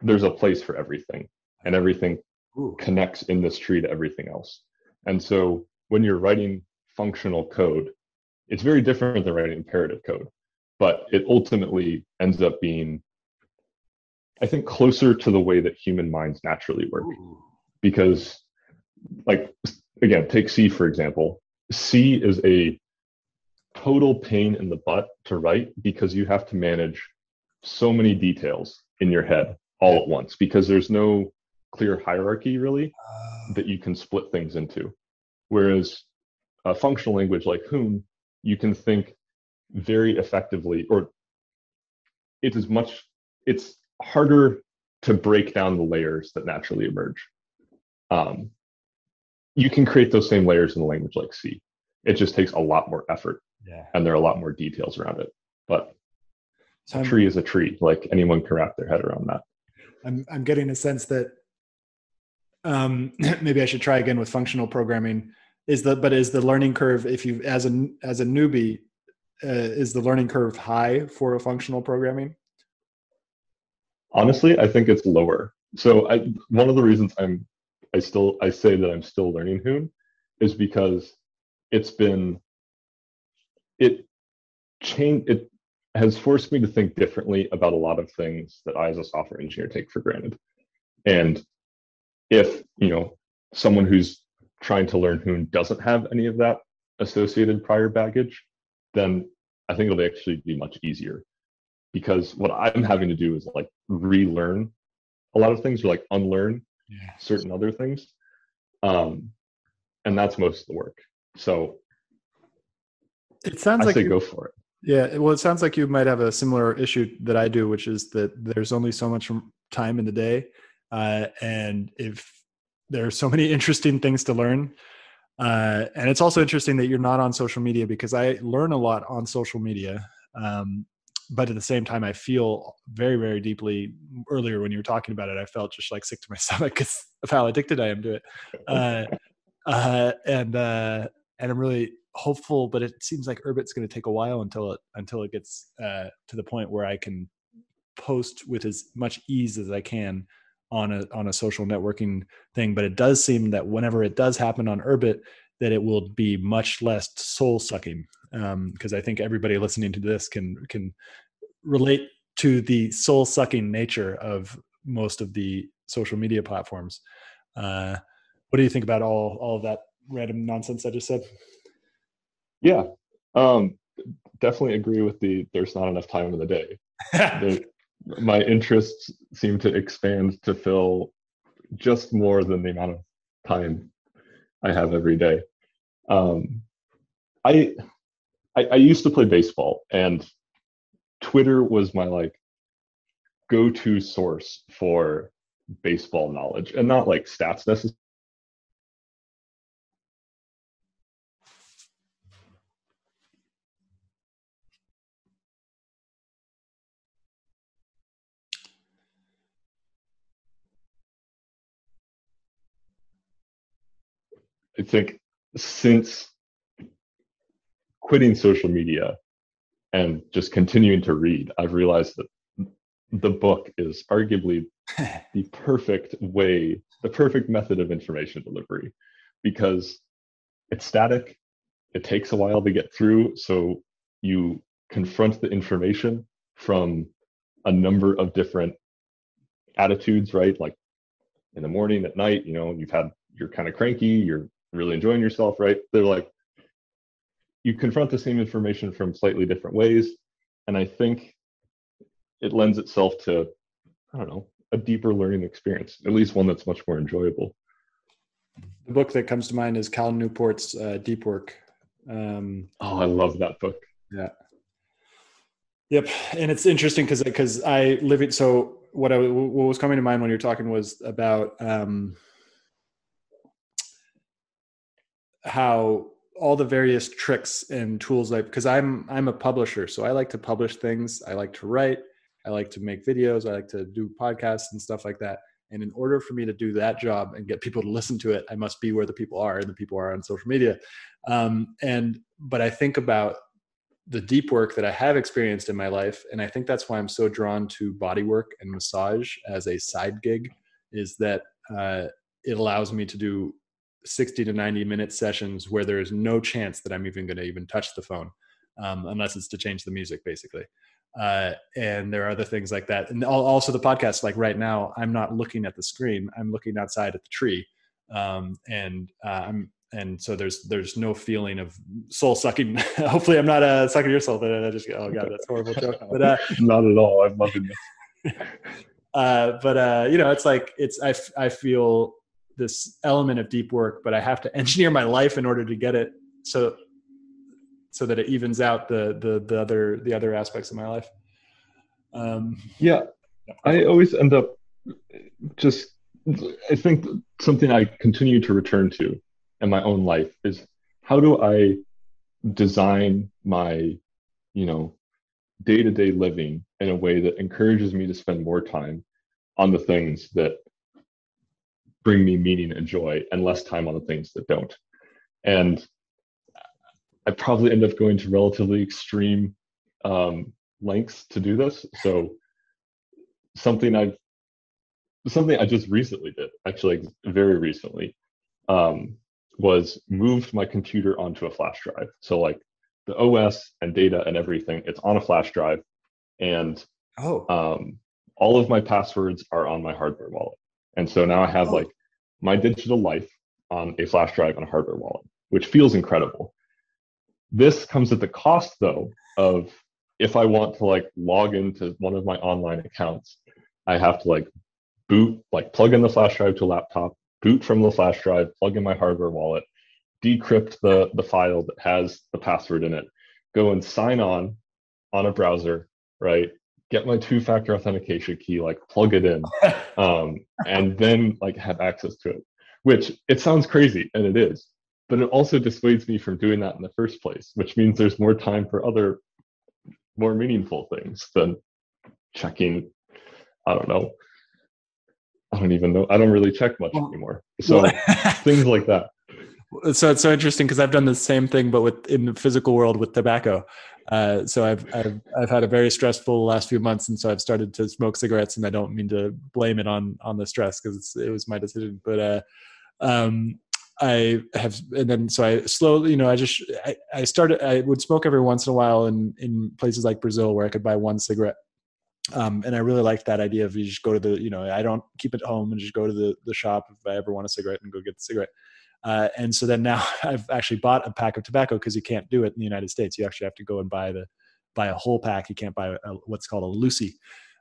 there's a place for everything, and everything Ooh. connects in this tree to everything else. And so when you're writing functional code, it's very different than writing imperative code but it ultimately ends up being i think closer to the way that human minds naturally work Ooh. because like again take c for example c is a total pain in the butt to write because you have to manage so many details in your head all at once because there's no clear hierarchy really uh. that you can split things into whereas a functional language like Hoon, you can think very effectively, or it is much, it's harder to break down the layers that naturally emerge. Um, you can create those same layers in a language like C. It just takes a lot more effort, yeah. and there are a lot more details around it. But so a tree is a tree; like anyone can wrap their head around that. I'm I'm getting a sense that um, maybe I should try again with functional programming. Is the but is the learning curve if you as a as a newbie uh, is the learning curve high for a functional programming? Honestly, I think it's lower. So I, one of the reasons I'm I still I say that I'm still learning Hoon is because it's been it changed it has forced me to think differently about a lot of things that I as a software engineer take for granted. And if, you know, someone who's trying to learn Hoon doesn't have any of that associated prior baggage, then I think it'll actually be much easier because what I'm having to do is like relearn a lot of things or like unlearn yeah. certain other things. Um, and that's most of the work. So it sounds I like say you, go for it. Yeah. Well, it sounds like you might have a similar issue that I do, which is that there's only so much time in the day. Uh, and if there are so many interesting things to learn, uh, and it's also interesting that you're not on social media because I learn a lot on social media. Um, but at the same time, I feel very, very deeply. Earlier, when you were talking about it, I felt just like sick to my stomach because of how addicted I am to it. Uh, uh, and uh, and I'm really hopeful, but it seems like Urbit's going to take a while until it until it gets uh, to the point where I can post with as much ease as I can on a on a social networking thing. But it does seem that whenever it does happen on urbit that it will be much less soul sucking because um, i think everybody listening to this can can relate to the soul sucking nature of most of the social media platforms. Uh, what do you think about all all of that random nonsense i just said yeah um, definitely agree with the there's not enough time in the day the, my interests seem to expand to fill just more than the amount of time I have every day. Um, I, I, I used to play baseball, and Twitter was my like go-to source for baseball knowledge and not like stats necessarily. I think since quitting social media and just continuing to read, I've realized that the book is arguably the perfect way, the perfect method of information delivery because it's static, it takes a while to get through. So you confront the information from a number of different attitudes, right? Like in the morning, at night, you know, you've had, you're kind of cranky, you're really enjoying yourself, right? They're like, you confront the same information from slightly different ways. And I think it lends itself to, I don't know, a deeper learning experience, at least one that's much more enjoyable. The book that comes to mind is Cal Newport's uh, Deep Work. Um, oh, I love that book. Yeah. Yep, and it's interesting because because I live it. So what I what was coming to mind when you're talking was about um, how all the various tricks and tools like because i'm i'm a publisher so i like to publish things. I like to write. I like to make videos. I like to do podcasts and stuff like that. And in order for me to do that job and get people to listen to it i must be where the people are and the people are on social media. Um, and but i think about the deep work that i have experienced in my life and i think that's why i'm so drawn to body work and massage as a side gig is that uh, it allows me to do 60 to 90 minute sessions where there is no chance that I'm even going to even touch the phone, um, unless it's to change the music, basically. Uh, and there are other things like that. And also the podcast, like right now, I'm not looking at the screen. I'm looking outside at the tree. Um, and uh, I'm, and so there's, there's no feeling of soul sucking. Hopefully I'm not uh, sucking your soul, but I just, oh God, that's horrible joke. But, uh, not at all. I'm loving this. uh, but, uh, you know, it's like, it's, I, I feel this element of deep work, but I have to engineer my life in order to get it so so that it evens out the the the other the other aspects of my life. Um, yeah, I always end up just. I think something I continue to return to in my own life is how do I design my, you know, day to day living in a way that encourages me to spend more time on the things that bring me meaning and joy and less time on the things that don't. And I probably end up going to relatively extreme um, lengths to do this. So something I've something I just recently did, actually very recently, um, was moved my computer onto a flash drive. So like the OS and data and everything, it's on a flash drive, and oh, um, all of my passwords are on my hardware wallet. And so now I have oh. like my digital life on a flash drive and a hardware wallet, which feels incredible. This comes at the cost though of if I want to like log into one of my online accounts, I have to like boot, like plug in the flash drive to a laptop, boot from the flash drive, plug in my hardware wallet, decrypt the, the file that has the password in it, go and sign on on a browser, right? Get my two factor authentication key, like plug it in, um, and then like have access to it. Which it sounds crazy, and it is, but it also dissuades me from doing that in the first place, which means there's more time for other more meaningful things than checking. I don't know. I don't even know. I don't really check much anymore. So things like that so it's so interesting because I've done the same thing, but with in the physical world with tobacco. Uh, so I've, I've I've had a very stressful last few months, and so I've started to smoke cigarettes, and I don't mean to blame it on on the stress because it was my decision, but uh, um, I have, and then so I slowly, you know, I just I, I started. I would smoke every once in a while in in places like Brazil where I could buy one cigarette. Um, and I really liked that idea of you just go to the, you know, I don't keep it home and just go to the, the shop if I ever want a cigarette and go get the cigarette. Uh, and so then now I've actually bought a pack of tobacco because you can't do it in the United States. You actually have to go and buy the buy a whole pack. You can't buy a, what's called a Lucy.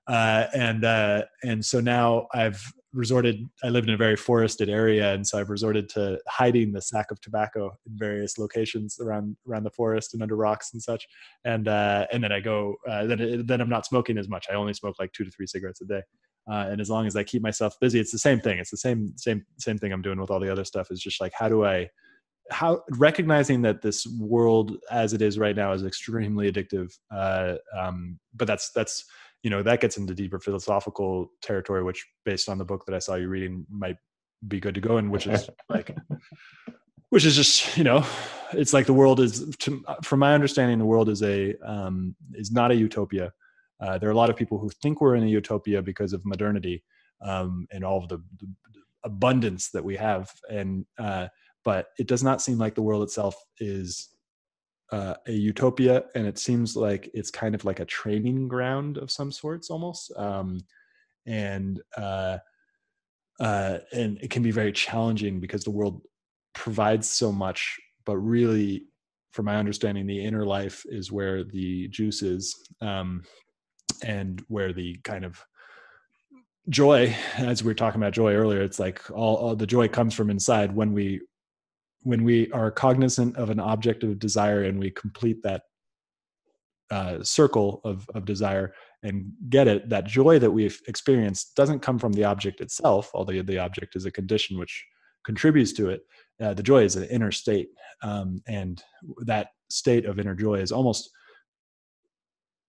Uh, and uh, and so now I've resorted. I live in a very forested area, and so I've resorted to hiding the sack of tobacco in various locations around around the forest and under rocks and such. And uh, and then I go. Uh, then then I'm not smoking as much. I only smoke like two to three cigarettes a day. Uh, and as long as i keep myself busy it's the same thing. It's the same same same thing i'm doing with all the other stuff is just like how do i how recognizing that this world as it is right now is extremely addictive uh, um, but that's that's you know that gets into deeper philosophical territory which based on the book that i saw you reading might be good to go in which is like which is just you know it's like the world is to, from my understanding the world is a um, is not a utopia uh, there are a lot of people who think we're in a utopia because of modernity um, and all of the, the, abundance that we have. And uh, but it does not seem like the world itself is uh, a utopia. And it seems like it's kind of like a training ground of some sorts almost. Um, and uh, uh, and it can be very challenging because the world provides so much, but really, from my understanding, the inner life is where the juice is, um, and where the kind of joy, as we were talking about joy earlier, it's like all, all the joy comes from inside when we when we are cognizant of an object of desire and we complete that uh, circle of, of desire and get it, that joy that we've experienced doesn't come from the object itself, although the object is a condition which contributes to it. Uh, the joy is an inner state, um, and that state of inner joy is almost,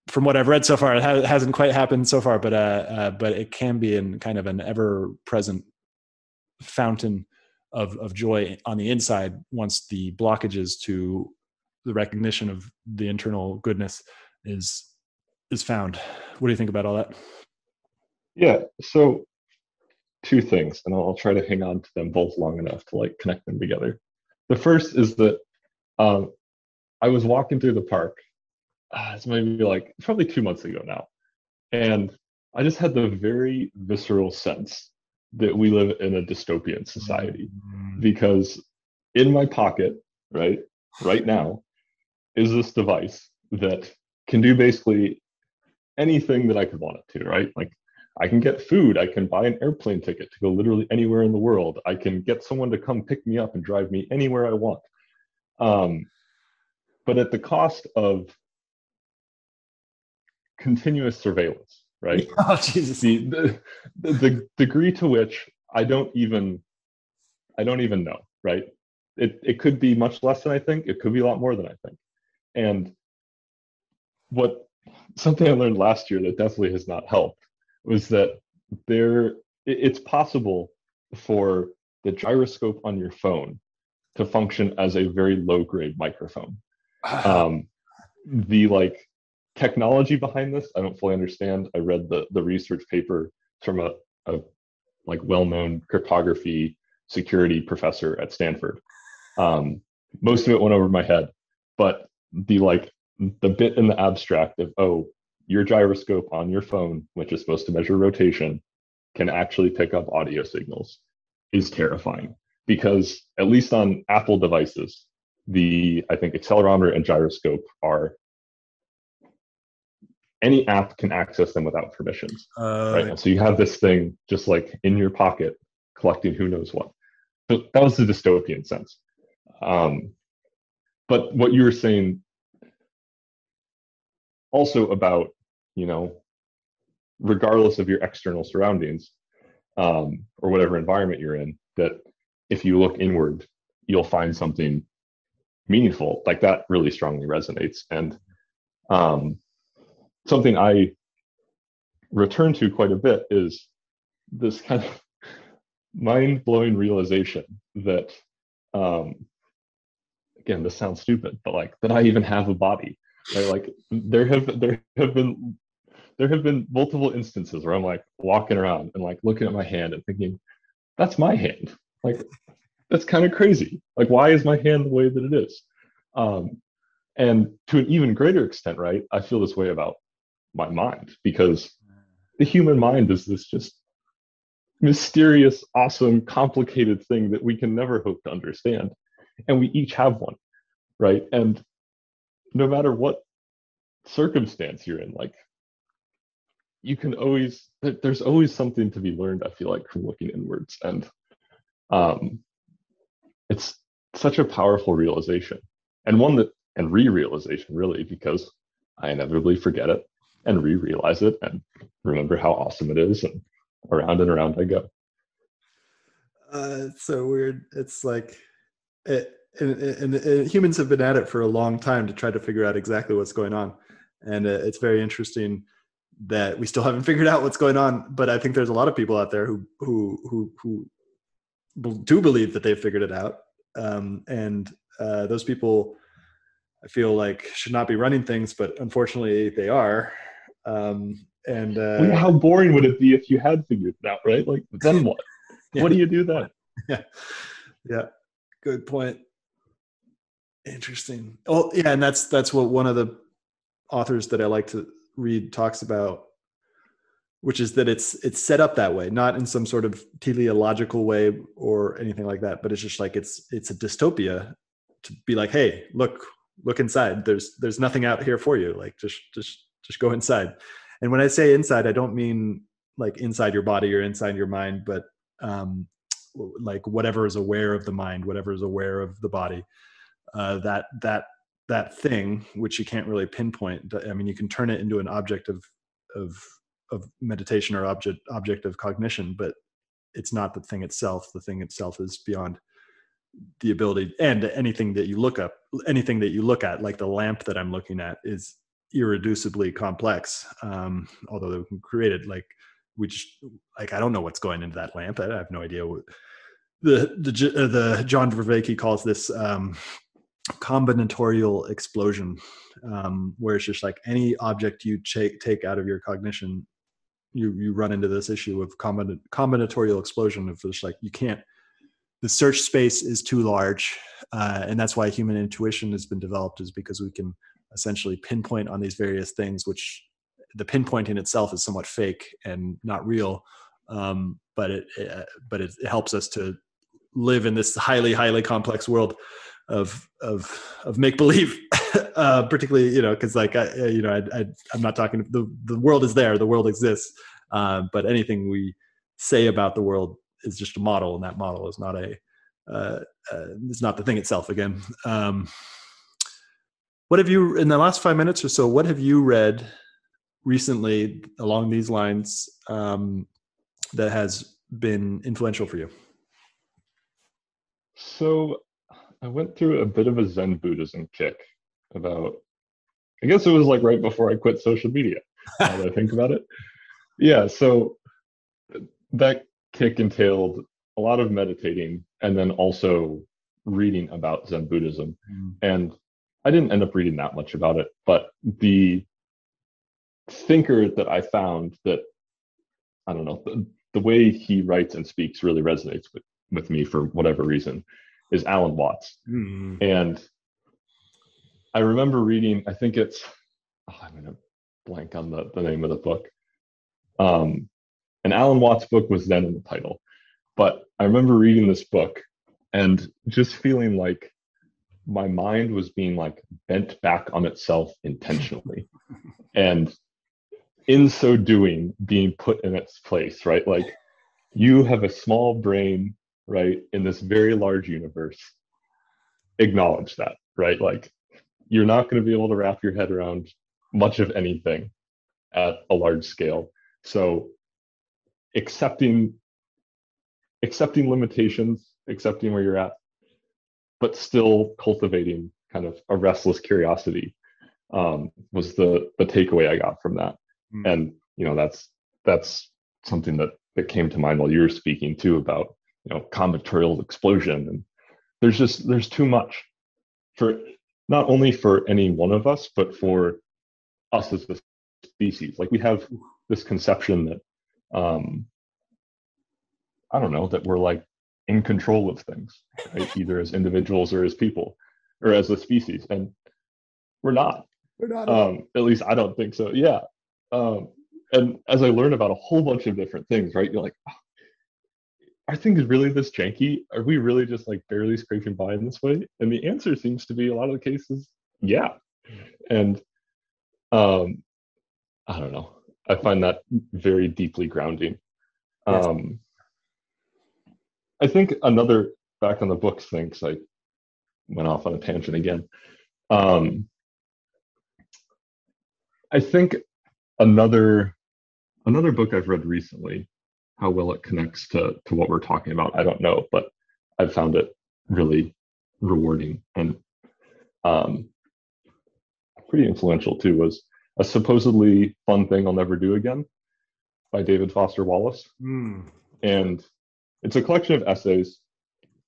from what I've read so far, it ha- hasn't quite happened so far, but uh, uh, but it can be in kind of an ever-present fountain of of joy on the inside once the blockages to the recognition of the internal goodness is is found. What do you think about all that? Yeah. So two things, and I'll, try to hang on to them both long enough to like connect them together. The first is that um, I was walking through the park. Uh, it's maybe like probably two months ago now, and I just had the very visceral sense that we live in a dystopian society mm-hmm. because in my pocket, right, right now, is this device that can do basically anything that I could want it to, right? Like I can get food, I can buy an airplane ticket to go literally anywhere in the world. I can get someone to come pick me up and drive me anywhere I want. Um, but at the cost of continuous surveillance, right? Oh, Jesus. The, the, the, the degree to which I don't even I don't even know, right? It it could be much less than I think. It could be a lot more than I think. And what something I learned last year that definitely has not helped was that there it's possible for the gyroscope on your phone to function as a very low grade microphone. Um, the like technology behind this, I don't fully understand. I read the the research paper from a, a like well known cryptography security professor at Stanford. Um, most of it went over my head, but the like the bit in the abstract of oh your gyroscope on your phone which is supposed to measure rotation can actually pick up audio signals is terrifying because at least on apple devices the i think accelerometer and gyroscope are any app can access them without permissions. Uh, right so you have this thing just like in your pocket collecting who knows what. But that was the dystopian sense. Um, but what you were saying also about you know regardless of your external surroundings um, or whatever environment you're in that if you look inward you'll find something meaningful. Like that really strongly resonates. And um, something i return to quite a bit is this kind of mind-blowing realization that um, again this sounds stupid but like that i even have a body Right? Like there have there have been there have been multiple instances where I'm like walking around and like looking at my hand and thinking, that's my hand. Like that's kind of crazy. Like why is my hand the way that it is? Um, and to an even greater extent, right? I feel this way about my mind because the human mind is this just mysterious, awesome, complicated thing that we can never hope to understand. And we each have one, right? And no matter what circumstance you're in like you can always there's always something to be learned i feel like from looking inwards and um it's such a powerful realization and one that and re-realization really because i inevitably forget it and re-realize it and remember how awesome it is and around and around I go. Uh, it's so weird. It's like, it, and, and, and, humans have been at it for a long time to try to figure out exactly what's going on, and uh, it's very interesting that we still haven't figured out what's going on. But I think there's a lot of people out there who who who who do believe that they've figured it out, um, and uh, those people, I feel like, should not be running things, but unfortunately they are. Um, and uh, how boring would it be if you had figured it out, right? Like then what? yeah. What do you do then? Yeah, yeah, good point. Interesting. Oh, yeah, and that's that's what one of the authors that I like to read talks about, which is that it's it's set up that way, not in some sort of teleological way or anything like that, but it's just like it's it's a dystopia to be like, hey, look, look inside. There's there's nothing out here for you. Like just just just go inside. And when I say inside, I don't mean like inside your body or inside your mind, but um, like whatever is aware of the mind, whatever is aware of the body. Uh, that that that thing, which you can't really pinpoint. I mean, you can turn it into an object of of of meditation or object object of cognition, but it's not the thing itself. The thing itself is beyond the ability and anything that you look up anything that you look at like the lamp that i'm looking at is irreducibly complex um although they can create it like which like I don't know what's going into that lamp. I have no idea what the the uh, the John Vervaeke calls this um, combinatorial explosion, um, where it's just like any object you take take out of your cognition, you you run into this issue of combin- combinatorial explosion of just like you can't. The search space is too large, uh, and that's why human intuition has been developed. Is because we can essentially pinpoint on these various things, which the pinpointing itself is somewhat fake and not real, um, but it, it but it, helps us to live in this highly highly complex world of of of make believe. uh, particularly, you know, because like I, you know, I, I I'm not talking. The the world is there. The world exists. Uh, but anything we say about the world is just a model, and that model is not a uh, uh, it's not the thing itself. Again, um, what have you in the last five minutes or so? What have you read recently along these lines um, that has been influential for you? So I went through a bit of a Zen Buddhism kick about, I guess it was like right before I quit social media. now I think about it. Yeah, so that kick entailed a lot of meditating and then also reading about Zen Buddhism. Mm. And I didn't end up reading that much about it, but the thinker that I found that I don't know the, the way he writes and speaks really resonates with, with me for whatever reason is Alan Watts. Mm-hmm. And I remember reading, I think it's oh, I'm gonna blank on the, the name of the book. Um, and Alan Watts' book was then in the title. But I remember reading this book and just feeling like my mind was being like bent back on itself intentionally. and in so doing being put in its place right? Like you have a small brain right in this very large universe. Acknowledge that right? Like you're not going to be able to wrap your head around much of anything at a large scale. So accepting accepting limitations accepting where you're at but still cultivating kind of a restless curiosity um, was the the takeaway i got from that. Mm. and you know that's that's something that that came to mind while you were speaking too about you know combinatorial explosion. And there's just there's too much for not only for any one of us but for us as a species. Like we have this conception that um i don't know that we're like in control of things right either as individuals or as people or as a species and we're not we're not um at least i don't think so yeah um, and as I learn about a whole bunch of different things, right, you're like, oh, are things really this janky? Are we really just like barely scraping by in this way? And the answer seems to be a lot of the cases, yeah. And um, I don't know. I find that very deeply grounding. Um, I think another back on the books thing, because I went off on a tangent again. Um, I think another another book I've read recently how well it connects to to what we're talking about. I don't know, but I've found it really rewarding and um, pretty influential too. Was a supposedly fun thing I'll never do again by David Foster Wallace, Mm. and it's a collection of essays.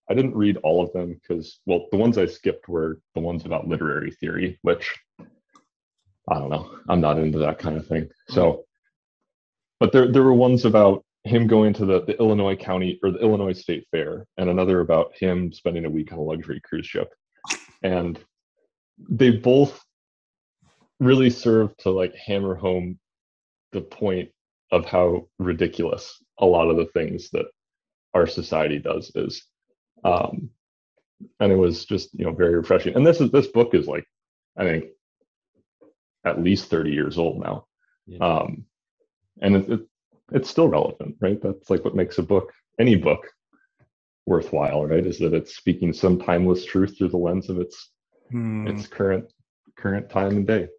I didn't read all of them because, well, the ones I skipped were the ones about literary theory, which I don't know. I'm not into that kind of thing. Mm-hmm. So, but there there were ones about him going to the, the Illinois County or the Illinois State Fair, and another about him spending a week on a luxury cruise ship. And they both really serve to like hammer home the point of how ridiculous a lot of the things that our society does is. Um, and it was just you know very refreshing. And this is this book is like I think at least 30 years old now. Yeah. Um, and it, it, it's still relevant, right? That's like what makes a book, any book, worthwhile, right? Is that it's speaking some timeless truth through the lens of its Hmm. its current current time and day.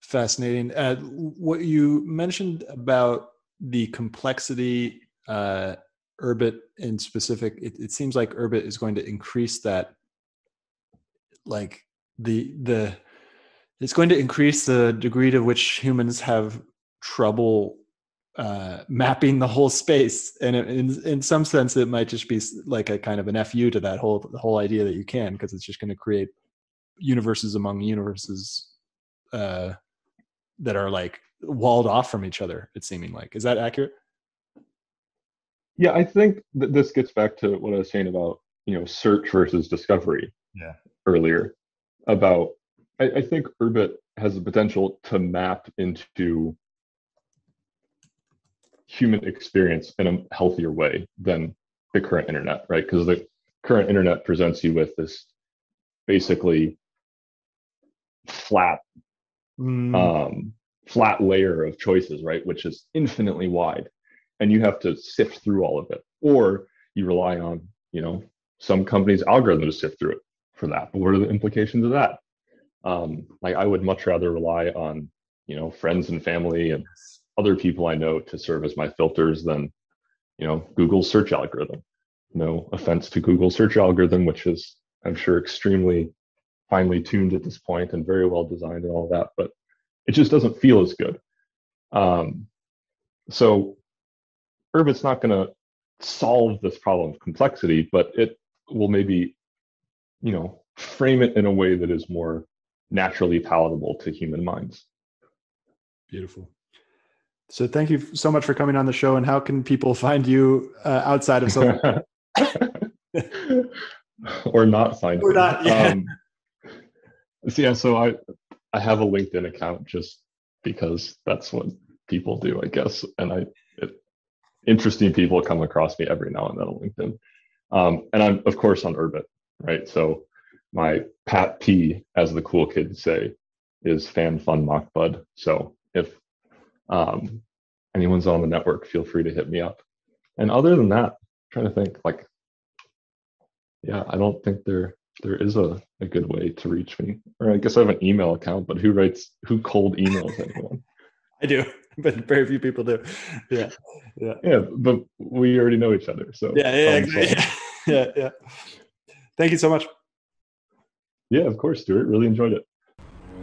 Fascinating. Uh, what you mentioned about the complexity, uh, Urbit in specific, it, it seems like Urbit is going to increase that, like the the, it's going to increase the degree to which humans have trouble uh, mapping the whole space, and it, in in some sense, it might just be like a kind of an fu to that whole the whole idea that you can, because it's just going to create universes among universes uh, that are like walled off from each other. It's seeming like is that accurate? Yeah, I think that this gets back to what I was saying about you know search versus discovery. Yeah. Earlier, about I, I think Urbit has the potential to map into human experience in a healthier way than the current internet, right? Because the current internet presents you with this basically flat Mm, um, flat layer of choices, right? Which is infinitely wide, and you have to sift through all of it, or you rely on, you know, some company's algorithm to sift through it for that. But what are the implications of that? Um, like I would much rather rely on, you know, friends and family and other people I know to serve as my filters than, you know, Google's search algorithm. No offense to Google search algorithm, which is, I'm sure, extremely finely tuned at this point and very well designed and all that, but it just doesn't feel as good. Um, so Urbit's not going to solve this problem of complexity, but it will maybe, you know, frame it in a way that is more naturally palatable to human minds. beautiful. So thank you so much for coming on the show. And how can people find you uh, outside of social? or not find Or not, yeah. Um, so yeah, so I I have a LinkedIn account just because that's what people do, I guess. And I interesting people come across me every now and then on LinkedIn. Um, and I'm of course on Urbit, right? So my Pat P, as the cool kids say, is fan fun mock bud. So if um, anyone's on the network, feel free to hit me up. And other than that, I'm trying to think like yeah, I don't think there there is a, a good way to reach me. Or I guess I have an email account, but who writes who cold emails anyone? I do, but very few people do. Yeah, yeah, yeah, but we already know each other. So yeah, yeah, exactly. solved. yeah, yeah. Thank you so much. Yeah, of course, Stewart. Really enjoyed it.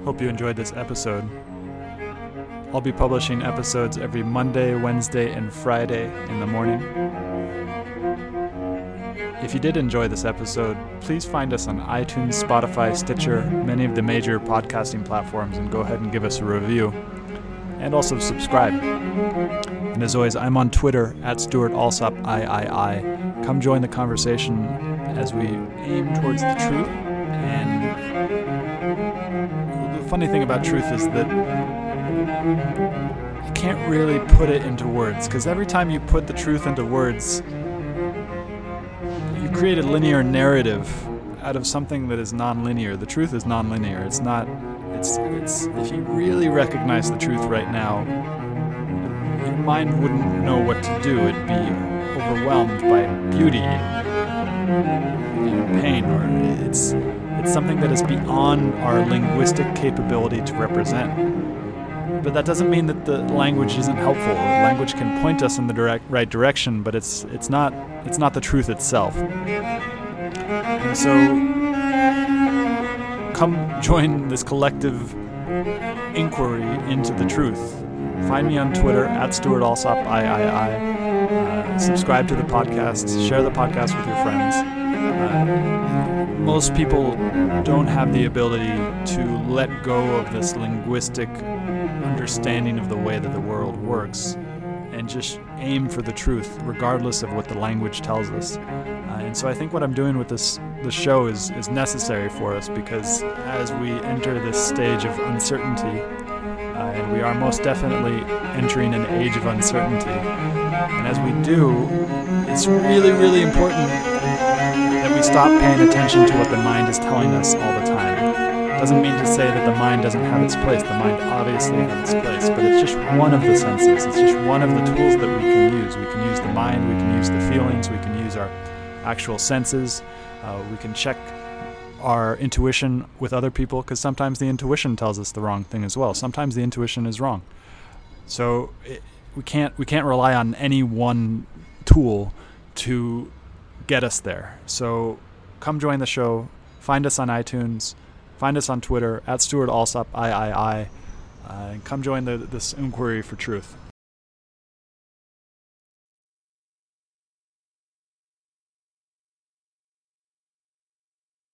Hope you enjoyed this episode. I'll be publishing episodes every Monday, Wednesday, and Friday in the morning. If you did enjoy this episode, please find us on iTunes, Spotify, Stitcher, many of the major podcasting platforms, and go ahead and give us a review. And also subscribe. And as always, I'm on Twitter at Stewart Alsop III. Come join the conversation as we aim towards the truth. And the funny thing about truth is that you can't really put it into words because every time you put the truth into words, you create a linear narrative out of something that is non-linear. The truth is non-linear. It's not. It's. It's. If you really recognize the truth right now, your mind wouldn't know what to do. It'd be overwhelmed by beauty and pain, or it's. It's something that is beyond our linguistic capability to represent but that doesn't mean that the language isn't helpful. Language can point us in the direct, right direction, but it's it's not it's not the truth itself. And so, come join this collective inquiry into the truth. Find me on Twitter at Stewart Alsop III. Uh, subscribe to the podcast. Share the podcast with your friends. Uh, most people don't have the ability to let go of this linguistic understanding of the way that the world works and just aim for the truth, regardless of what the language tells us. Uh, and so I think what I'm doing with this the show is is necessary for us because as we enter this stage of uncertainty, uh, and we are most definitely entering an age of uncertainty. And as we do, it's really, really important that we stop paying attention to what the mind is telling us all the time. Doesn't mean to say that the mind doesn't have its place. The mind obviously has its place, but it's just one of the senses. It's just one of the tools that we can use. We can use the mind, we can use the feelings, we can actual senses. Uh, we can check our intuition with other people because sometimes the intuition tells us the wrong thing as well. Sometimes the intuition is wrong. So it, we can't we can't rely on any one tool to get us there. So come join the show. Find us on iTunes. Find us on Twitter at Stewart Alsop III. Uh, and come join the, this inquiry for truth.